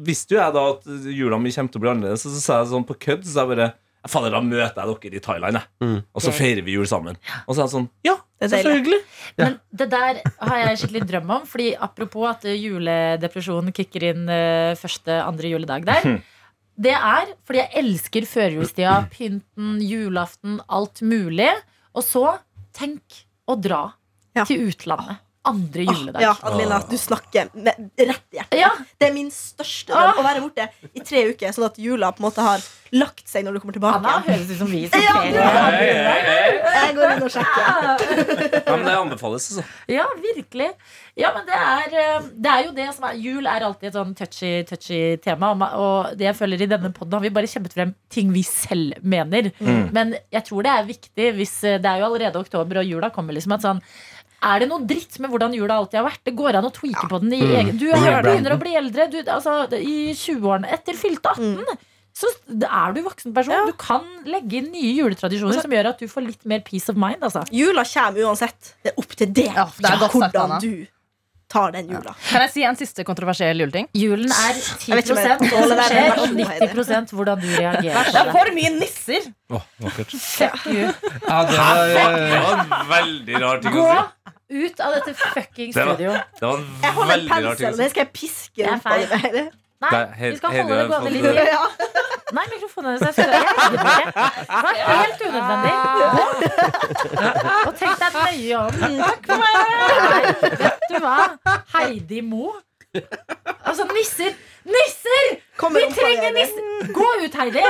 visste jo jeg da at jula mi kommer til å bli annerledes. Og så sa jeg sånn på kødd Så jeg bare Fader, da møter jeg dere i Thailand, jeg. Mm. Og så feirer vi jul sammen. Og så er det sånn Ja, Det er deilig. Ja. Men det der har jeg skikkelig drøm om. Fordi Apropos at juledepresjonen kicker inn eh, første, andre juledag der. Det er fordi jeg elsker førjulstida, pynten, julaften, alt mulig. Og så tenk å dra Ja. til utlandet andre juledag. Ja, Adelina, du snakker med rett i hjertet. Ja. Det er min største drøm å være borte i tre uker, sånn at jula på en måte har lagt seg når du kommer tilbake. Anna høres ut som vi som Ja. ferie. Jeg går inn og sjekker. Ja, men det anbefales, altså. Ja, virkelig. Ja, men det er, eh, det er jo det som er Jul er alltid et sånn touchy, touchy tema. og det jeg føler i denne podden har vi bare kjempet frem ting vi selv mener. Mm. Men jeg tror det er viktig hvis eh, Det er jo allerede oktober, og jula kommer liksom at sånn er det noe dritt med hvordan jula alltid har vært? Det går an å tweake på den i Mm. egen Du er, begynner å bli eldre. Du, altså, I 20-årene etter fylte 18. Så er du voksen person. Ja. Du kan legge inn nye juletradisjoner som gjør at du får litt mer peace of mind. Altså. Jula kommer uansett. Det er opp til det, Ja, hvordan Anna. du tar den jula. Kan jeg si en siste kontroversiell juleting? Julen er Jeg vet 10 ikke om jeg det tåler som skjer, og 90 hvordan du reagerer Det er det. for mye nisser! Fuck you. Ja, det var, Det var en veldig rar ting Gå å si. ut av dette fucking Det var- studio. Det var en Jeg holder en veldig rar ting pensel, å og si. den skal jeg piske Det er på feil. Nei, er helt- vi skal holde det gående litt til. Ja. Nei, mikrofonen hennes. Jeg skal- jeg gidder ikke. Det var helt unødvendig. Og tenk deg nøye om. Takk for meg. Vet du hva? Heidi Mo. Altså, nisser. Nisser! Kommer Vi trenger nisser! Gå ut, Heidi!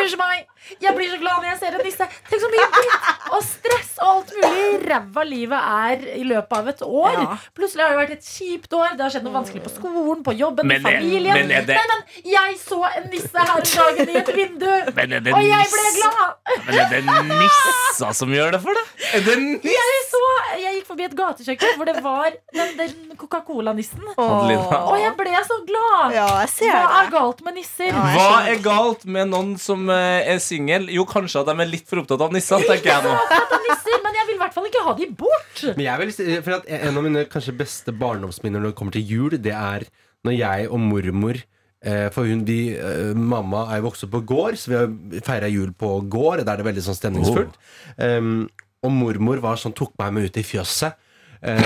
Unnskyld meg. Jeg blir så glad når jeg ser en nisse. Tenk så mye dritt og stress og alt mulig ræva livet er i løpet av et år. Ja. Plutselig har det vært et kjipt år. Det har skjedd noe vanskelig på skolen, på jobben, Men i familien. men det- Nei, men jeg så en nisse her om dagen i et vindu, Men er det og jeg ble glad. Men er det nissa som gjør det for deg? Er det niss? Jeg, så, jeg gikk forbi et gatekjøkken hvor det var den, den Coca-Cola-nissen. Og jeg ble så glad! Ja, jeg ser Hva er galt med nisser? Ja, Hva er galt med noen som eh, er singel? Jo, kanskje at de er litt for opptatt av nisser, tenker jeg nå. Nisser, men jeg vil i hvert fall ikke ha de bort. Men jeg vil for at En av mine kanskje beste barndomsminner når det kommer til jul, det er når jeg og mormor eh, For hun, de, eh, Mamma er jo vokst opp på gård, så vi har feira jul på gård. Der er det veldig sånn stemningsfullt. Um, og mormor var sånn, tok meg med ut i fjøset. Eh,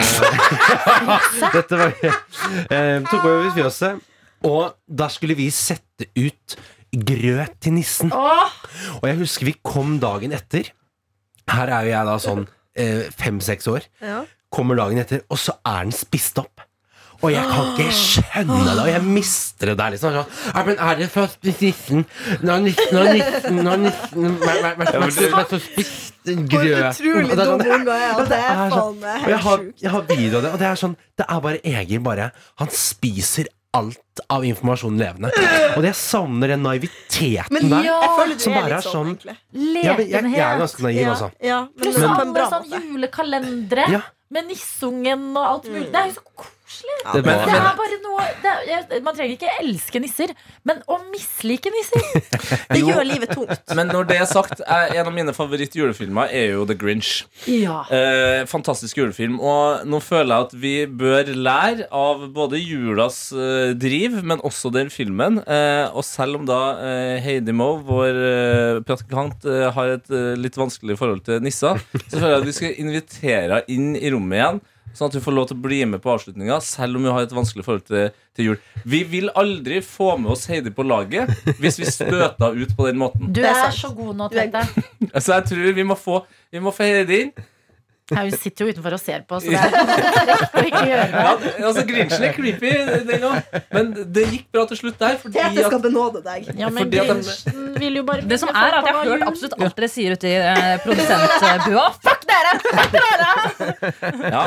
dette var uh, Tok meg med ut i fjøset. Og da skulle vi sette ut grøt til nissen. Åh, Og jeg husker vi kom dagen etter. Her er jo jeg da sånn eh, fem-seks år. Ja. Kommer dagen etter, og så er den spist opp. Og jeg kan ikke skjønne det, og jeg mister det der. liksom sånn, «Ja, Men er det spise nissen? Når nissen og nissen og nissen vært- så spist Hvor utrolig er sånn- dum unge er. og Det er det er så- faen meg og jeg har, helt sjukt. jeg har video av det, og det er sånn Det er bare Egil bare Han spiser alt av informasjon levende. Og det jeg savner den naiviteten Men der. ja, jeg føler du som er bare litt er sånn, sånn- egentlig. Ja, men jeg, jeg er ganske naiv, altså. ja, men men, men, men, bra sånn julekalendere Ja. med nissungen og alt mulig. Det er jo så koselig. Ja, Det, Men- Det er bare noe det er, jeg, Man trenger ikke elske nisser, men å mislike nisser Det gjør livet tungt. Men når det er sagt, er en av mine favoritt-julefilmer er jo The Grinch. Ja. Eh, fantastisk julefilm. Og nå føler jeg at vi bør lære av både julas eh, driv, men også den filmen. Eh, og selv om da eh, Heidi Moe, vår eh, praktikant, eh, har et eh, litt vanskelig forhold til nisser, så føler jeg at vi skal invitere henne inn i rommet igjen. Sånn at hun får lov til å bli med på avslutninga, selv om hun har et vanskelig forhold til, til jul. Vi vil aldri få med oss Heidi på laget hvis vi støter ut på den måten. Du er så god nå, Tete. Så jeg tror vi må få, vi må få Heidi inn. Ja, hun sitter jo utenfor og ser på, så det er ikke å ikke gjøre det. Ja, altså Grinchen er creepy. Men det gikk bra til slutt der. Fordi at, skal benåde deg. Ja, men Fordi at de- Grinchen vil jo bare Det som er at Jeg har hørt absolutt alt dere sier ute i eh, produsentbua. Fuck dere! Fuck dere! ja,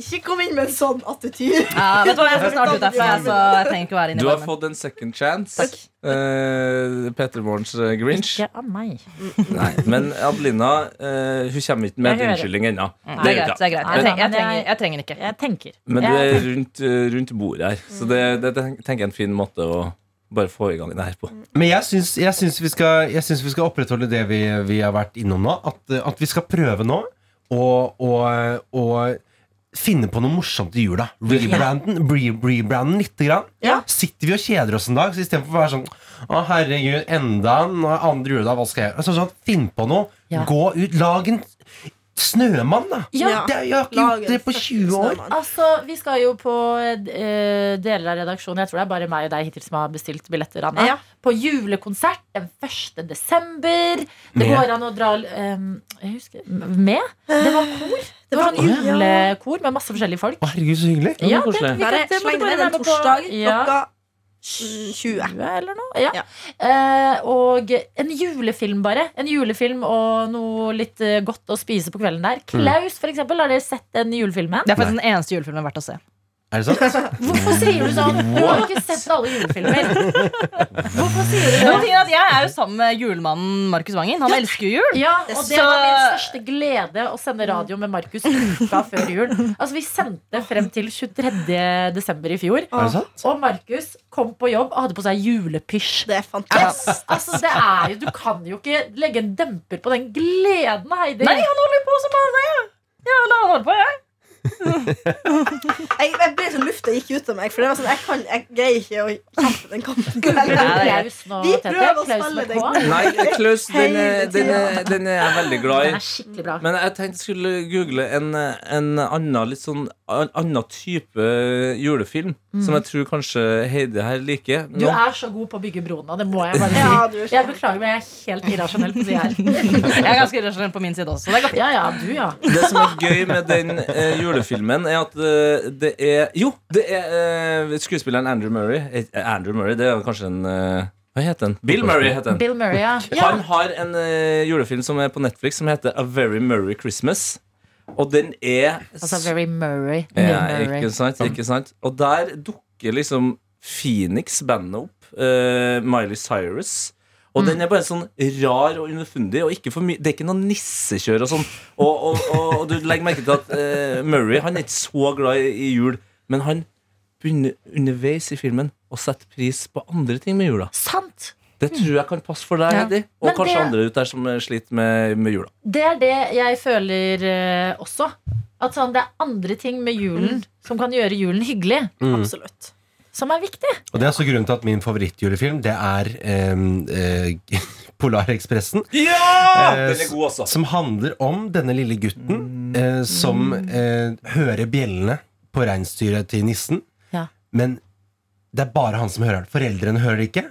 ikke kom inn med en sånn attityd. Ja, vet du hva, Jeg skal snart ut derfra, så jeg trenger ikke å være inne Du har varmen. fått en second chance. Uh, Peter Morgens eh, Grinch. Ikke av meg. Nei, men Adelina eh, Hun kommer ikke med Jeg en hører. unnskyldning ennå. Det er greit. det er greit Jeg, trenger, jeg, trenger, jeg trenger ikke. Jeg tenker. Men du er rundt, eh, rundt bordet her, så det, det tenker jeg er en fin måte å bare få i gang det her på. men jeg syns, jeg, syns vi skal, jeg syns vi skal opprettholde det vi, vi har vært innom nå. At, at vi skal prøve nå å, å, å finne på noe morsomt i jula. Rebranden, rebranden lite grann. Ja. Sitter vi og kjeder oss en dag, så istedenfor å være sånn Å, herregud, enda en andre juledag, hva skal jeg gjøre? Altså, sånn, Finn på noe. Ja. Gå ut. Lag en snømann, da. Ja, Det, jeg har ikke Lag gjort det på 20 år. snømann. Altså, Vi skal jo på uh, deler av redaksjonen Jeg tror det er bare meg og deg hittil som har bestilt billetter. Anna Ja. På julekonsert den 1. desember. Det Med? går an å dra um, Jeg husker Med? Det var kor. Det var sånn julekor med masse forskjellige folk. Å, herregud, så hyggelig. Ja, det var koselig. det, vi kan- det det, det, det, det, bare inn være en med på. torsdag Ja. klokka mm, 20. 20 eller noe. Ja. Ja. Eh, og en julefilm, bare. En julefilm og noe litt eh, godt å spise på kvelden der. Klaus, for eksempel. Har dere sett den julefilmen? Det er faktisk den eneste julefilmen verdt å se. Er det sant? Hvorfor sier du sånn? Du har ikke sett alle julefilmer. Hvorfor sier du det? Jeg er jo sammen med julemannen Markus Vangen. Han elsker jo jul. Ja, og det var min største glede å sende radio med Markus uka før jul. Altså, Vi sendte frem til 23. desember i fjor. Og Markus kom på jobb og hadde på seg julepysj. Det er fantastisk. Altså, det er jo, Du kan jo ikke legge en demper på den gleden, Heidi. Nei, han holder på som bare det. Ja, la han holde på, jeg. Jeg, jeg ble så lufta gikk ut av meg, for det var sånn, jeg, kan, jeg greier ikke å kjempe den kampen. Vi prøver å spille den K? Nei, Klaus, den, den, den er jeg veldig glad Den i. er skikkelig bra. Men jeg tenkte jeg skulle google en, en annen litt sånn an- annen type julefilm som jeg tror kanskje Heidi her liker. Du er så god på å bygge broene, det må jeg bare si. Ja, Jeg beklager, men jeg er helt irrasjonell på det her. Jeg er ganske irrasjonell på min side også. Det er. Ja, ja, du, ja. Det som er gøy med den eh, julefilmen, er at eh, det er Jo, det er eh, skuespilleren Andrew Murray. Eh, Andrew Murray, det er kanskje en eh, Hva heter den? Bill Murray heter den. Bill Murray, ja. Han har en eh, julefilm som er på Netflix som heter A Very Murray Christmas. Og den er Altså Very Murray. Ja, ikke sant, ikke sant Og der dukker liksom Phoenix-bandet opp. Uh, Miley Cyrus. Og den er bare sånn rar og underfundig, og ikke for mye Det er ikke noe nissekjør og sånn. Og, og, og, og du legger merke til at uh, Murray han er ikke så glad i, i jul, men han begynner underveis i filmen å sette pris på andre ting med jula. Sant! Det tror jeg kan passe for deg, Ja. Heidi. Og Men kanskje det- andre ut der som eh, sliter med, med jula. Det er det jeg føler uh, også. At sånn, det er andre ting med julen som kan gjøre julen hyggelig, Mm. Absolutt. som er viktig. Og det er også grunnen til at min favorittjulefilm Det er um, uh, Polarekspressen. Ja! Eh, Den er god, også. Som handler om denne lille gutten eh, som eh, hører bjellene på reinsdyret til nissen. Ja. Men det er bare han som hører det. Foreldrene hører det ikke.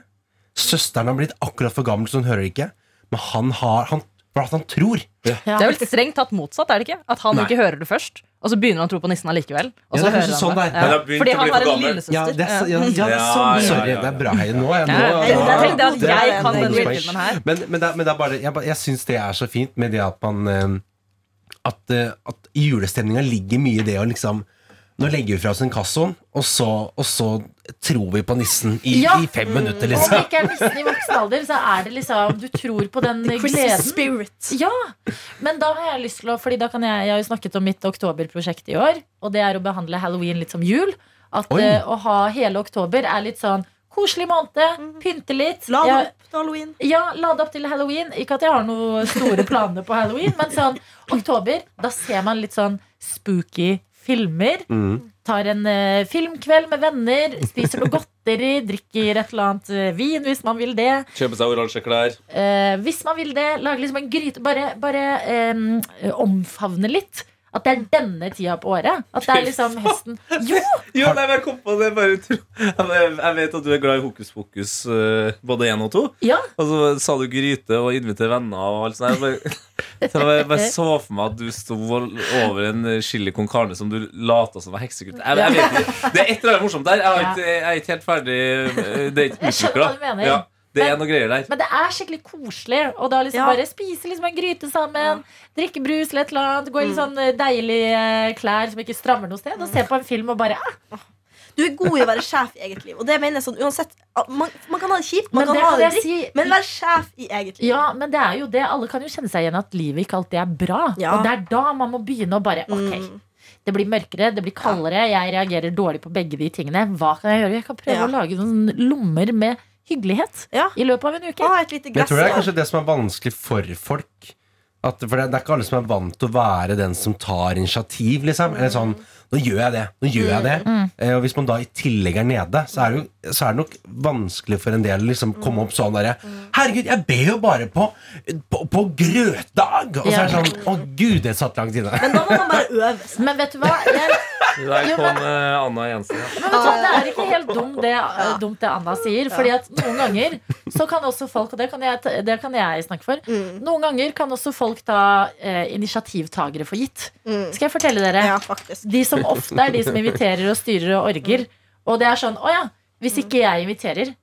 Søsteren har blitt akkurat for gammel, så hun hører det ikke. Men han har han, for at han tror. Ja. Det er vel strengt tatt motsatt, er det ikke? At han Nei. ikke hører det først, og så begynner han å tro på nissen allikevel. Og Ja, så det er hører han sånn det er. Ja. Fordi han har en lillesøster. Ja, det er, så- ja, ja, Ja, sånn. Sorry, ja, ja. det er bra. Nå er jeg nå, det- nå- jeg er- jeg kan den det er- real-filmen her. Men, men, det, er- men det er bare Jeg, jeg syns det er så fint med det at man eh, At, eh, at julestemninga ligger mye i det å liksom Nå legger vi fra oss inkassoen, og så, og så tror vi på nissen i, Ja. i fem minutter, Om det liksom. ikke er nissen i voksen alder, så er det liksom Du tror på den gleden. spirit. Ja, men da har jeg lyst til å Fordi da kan jeg, jeg har jo snakket om mitt oktoberprosjekt i år Og det er å behandle Halloween litt som jul At eh, å ha hele oktober er litt sånn Koselig måned, pynte litt Lade jeg, opp til halloween. Ja, lade opp til Halloween Ikke at jeg har noen store planer på Halloween Men sånn, oktober, da ser man litt sånn spooky filmer Mm. Tar en eh, filmkveld med venner Spiser noe godteri Drikker et eller annet eh, vin hvis man vil det Kjøpe seg oransje klær. Eh, hvis man vil det, lage liksom en gryte. Bare, bare eh, omfavne litt. At det er denne tida på året. At det er liksom høsten. Jo! Jo, nei, jeg kom på det bare tro. Jeg, vet at du er glad i hokus pokus eh, både én og to. Ja, Og så sa du gryte og invitere venner og alt sånt. Jeg bare, så jeg bare så for meg at du sto over en chili con carne som du lata som var heksegutt. Jeg, jeg vet ikke. Det er et eller annet morsomt der. Jeg, er ikke, jeg er ikke helt ferdig. eh, Det er ikke utvikla. Ja, det er noe greier der. Men det er skikkelig koselig. Og da liksom Ja. bare spise liksom en gryte sammen. Drikke brus eller et eller annet. Gå i litt sånn eh, deilige eh, klær som ikke strammer noe sted. Og se på en film og bare ah, Du er god i å være sjef i eget liv. Og det mener jeg sånn uansett man, man kan ha det kjipt, man Men kan det ha det dritt, si. men vær sjef i eget liv. Ja, men det er jo det. Alle kan jo kjenne seg igjen at livet ikke alltid er bra. Ja. Og det er da man må begynne å bare Ok, Mm. det blir mørkere, det blir kaldere. Jeg reagerer dårlig på begge de tingene. Hva kan jeg gjøre? Jeg kan prøve Ja. å lage noen lommer med hyggelighet Ja. i løpet av en uke. Ah, et lite Men jeg tror det er kanskje det som er vanskelig for folk. At, for det, det er ikke alle som er vant til å være den som tar initiativ. Liksom. Eller sånn, nå gjør jeg det, nå gjør jeg det eh, Og hvis man da i tillegg er nede, så er det, jo, så er det nok vanskelig for en del å liksom komme opp sånn derre Herregud, jeg ber jo bare på, på, på grøtdag! Og så er det sånn Å, gud, det satt langt inne. Men da må man bare øve. Men vet du hva? Jeg, Der kom uh, Anna Jensen. Ja. men vet du? Det er ikke helt dumt det, uh, dumt det Anna sier. Fordi at noen ganger så kan også folk, og det kan jeg, det kan jeg snakke for, noen ganger kan også folk ta uh, initiativtagere for gitt. Mm. Skal jeg fortelle dere? Ja, faktisk. De som ofte er de som inviterer og styrer og orger. Og det er sånn, å ja, hvis ikke jeg inviterer,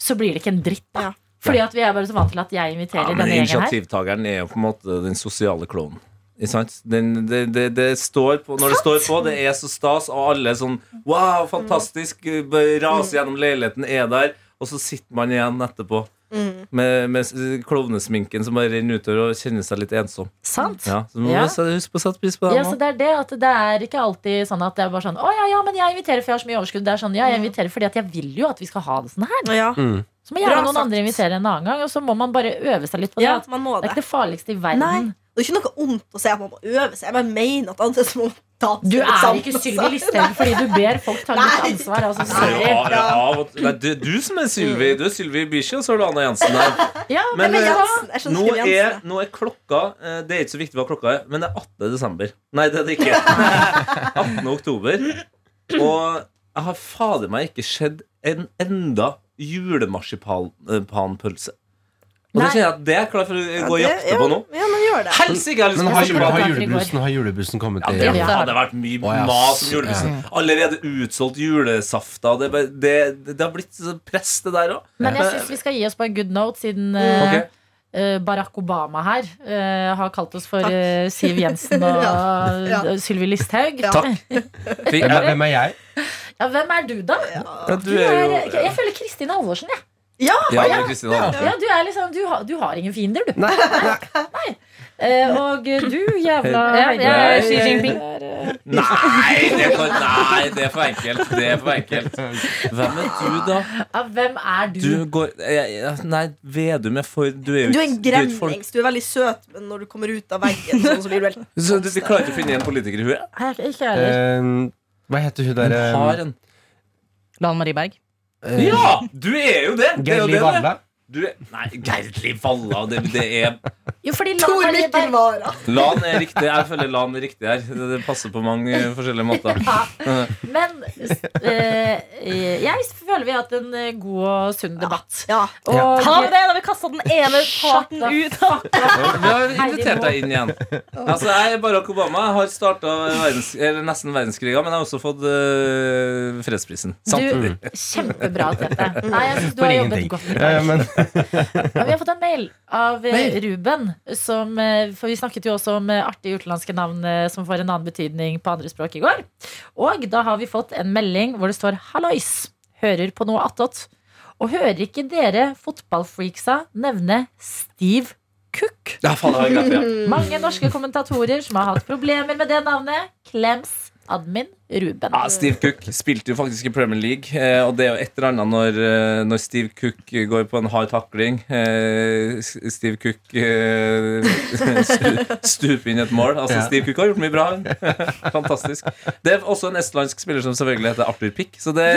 så blir det ikke en dritt. da Ja. Fordi at vi er bare så vant til at jeg inviterer Ja, denne gjengen her. Initiativtakeren er jo på en måte den sosiale klovnen. Ikke? Den, det, det, det står på, når det står på, det er så stas, og alle er sånn Wow, fantastisk! bare Raser gjennom leiligheten, er der. Og så sitter man igjen etterpå Mm. med, med klovnesminken som bare renner utover, og kjenner seg litt ensom. Sant? Ja, så må Ja. man huske på å sette pris på det. Ja, så det er det at det er ikke alltid sånn at det er bare sånn Å ja, ja, men jeg inviterer for jeg har så mye overskudd. Det er sånn, ja, jeg inviterer fordi at jeg vil jo at vi skal ha det sånn her. Ja, Mm. Så må gjerne noen sagt. andre invitere en annen gang, og så må man bare øve seg litt på det. ja at man må det er ikke det farligste i verden. Nei. Det er ikke noe ondt å si at man må øve seg. Jeg bare mener at andre må Du er ikke. Sylvi Listhaug fordi du ber folk ta litt ansvar. Altså, Ja, sorry. ja, Nei, det er du som er Sylvi. Du er Sylvi Bishi, og så er du Anna Jensen der. Ja, Men, men, eh, hva? Jensen. Nå er, nå er klokka eh, Det er ikke så viktig hva klokka er, men det er 18. desember. Nei, det er det ikke. 18. oktober. Og jeg har fader meg ikke sett en enda julemarsipanpølse. Og det kjenner jeg at det er klart klar for å Ja, gå og det- jakte på nå. Ja, men gjør det. Helsike, Men har, så har, i julebussen, har julebussen kommet Ja, det Ja. hadde vært mye Å, ja. mas om julebussen. Allerede utsolgt julesafta. Det, er bare- det, det, det har blitt så press, det der òg. Men jeg syns vi skal gi oss på en good note, siden eh, Ok. eh, Barack Obama her eh, har kalt oss for eh, Siv Jensen og Ja. Ja. eh, Sylvi Listhaug. Ja. Takk. Hvem er, hvem er jeg? Ja, hvem er du, da? Ja, Du du er er, jo jeg føler Kristin Halvorsen, jeg. Ja! Ja, Ja, du, er liksom, du, har, du har ingen fiender, du. Nei, nei. Eh, og du, jævla Ja, jeg Xi Jinping. eh, Nei, det er for, nei, det er for enkelt. Det er for enkelt. Hvem er du, da? ja, hvem er du? Du går jeg, Nei, Vedum er for Du er jo Du er en gremlings. Du er veldig søt, men når du kommer ut av veggen, sånn, så blir du helt Så du, Vi klarer ikke å finne en politiker i huet? Her, ikke heller. Eh, hva heter hun Men der har en Lan Marie Berg. Eh, Ja! Du er jo det! Det er jo det, det. Du nei, Gerd Liv Valla. Det, det er Jo, fordi Lan Tor Mikkel Wara. Lan er riktig. Jeg føler Lan er riktig her. Det, det passer på mange forskjellige måter. ja. Men eh, jeg føler vi har hatt en eh, god og sunn debatt. Ja. Og Har vi det? Da vi kasta den ene parten ut. Vi har invitert deg inn igjen. Altså, jeg er Barack Obama. Jeg har starta verdens, nesten verdenskriga, men jeg har også fått eh, fredsprisen. Samtidig. du, kjempebra, Tete. Nei, jeg syns du har jobbet godt. Med deg. ja, men, Ja, vi har fått en mail av eh, Mail? Ruben. Som, eh, for vi snakket jo også om eh, artige utenlandske navn som får en annen betydning på andre språk i går. Og da har vi fått en melding hvor det står 'Hallois! Hører på noe attåt'. Og hører ikke dere fotballfreaksa nevne Steve Cook? Ja, faen, jeg har glemt det. Mange norske kommentatorer som har hatt problemer med det navnet. Klems admin Ruben. Ja, Steve Cook spilte jo faktisk i Premier League, eh, og det er jo et eller annet når, eh, når Steve Cook går på en hard takling. Eh, Steve Cook stuper inn et mål. Altså, Ja. Steve Cook har gjort mye bra. Fantastisk. Det er også en estlandsk spiller som selvfølgelig heter Arthur Pick, så det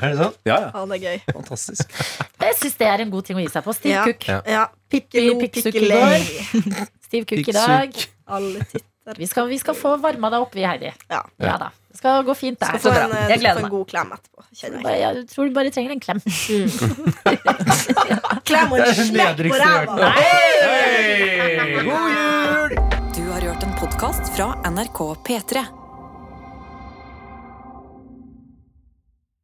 er det sånn? Ja, ja. Han er gøy. Fantastisk. Jeg syns det er en god ting å gi seg på. Steve Ja. Cook. Ja. Ja. Pikkelo, Pikksukk i pikkelei. Steve Cook i dag. Alle titter. Vi skal, vi skal få varma deg opp, vi, Heidi. Ja. Ja da. Det skal gå fint Skal der. få bra. en, eh, Jeg gleder meg. en god klem etterpå. Jeg. Bare- Jeg tror du bare trenger en klem. Klem og en slekk på ræva. God jul! Du har hørt en podkast fra NRK P3.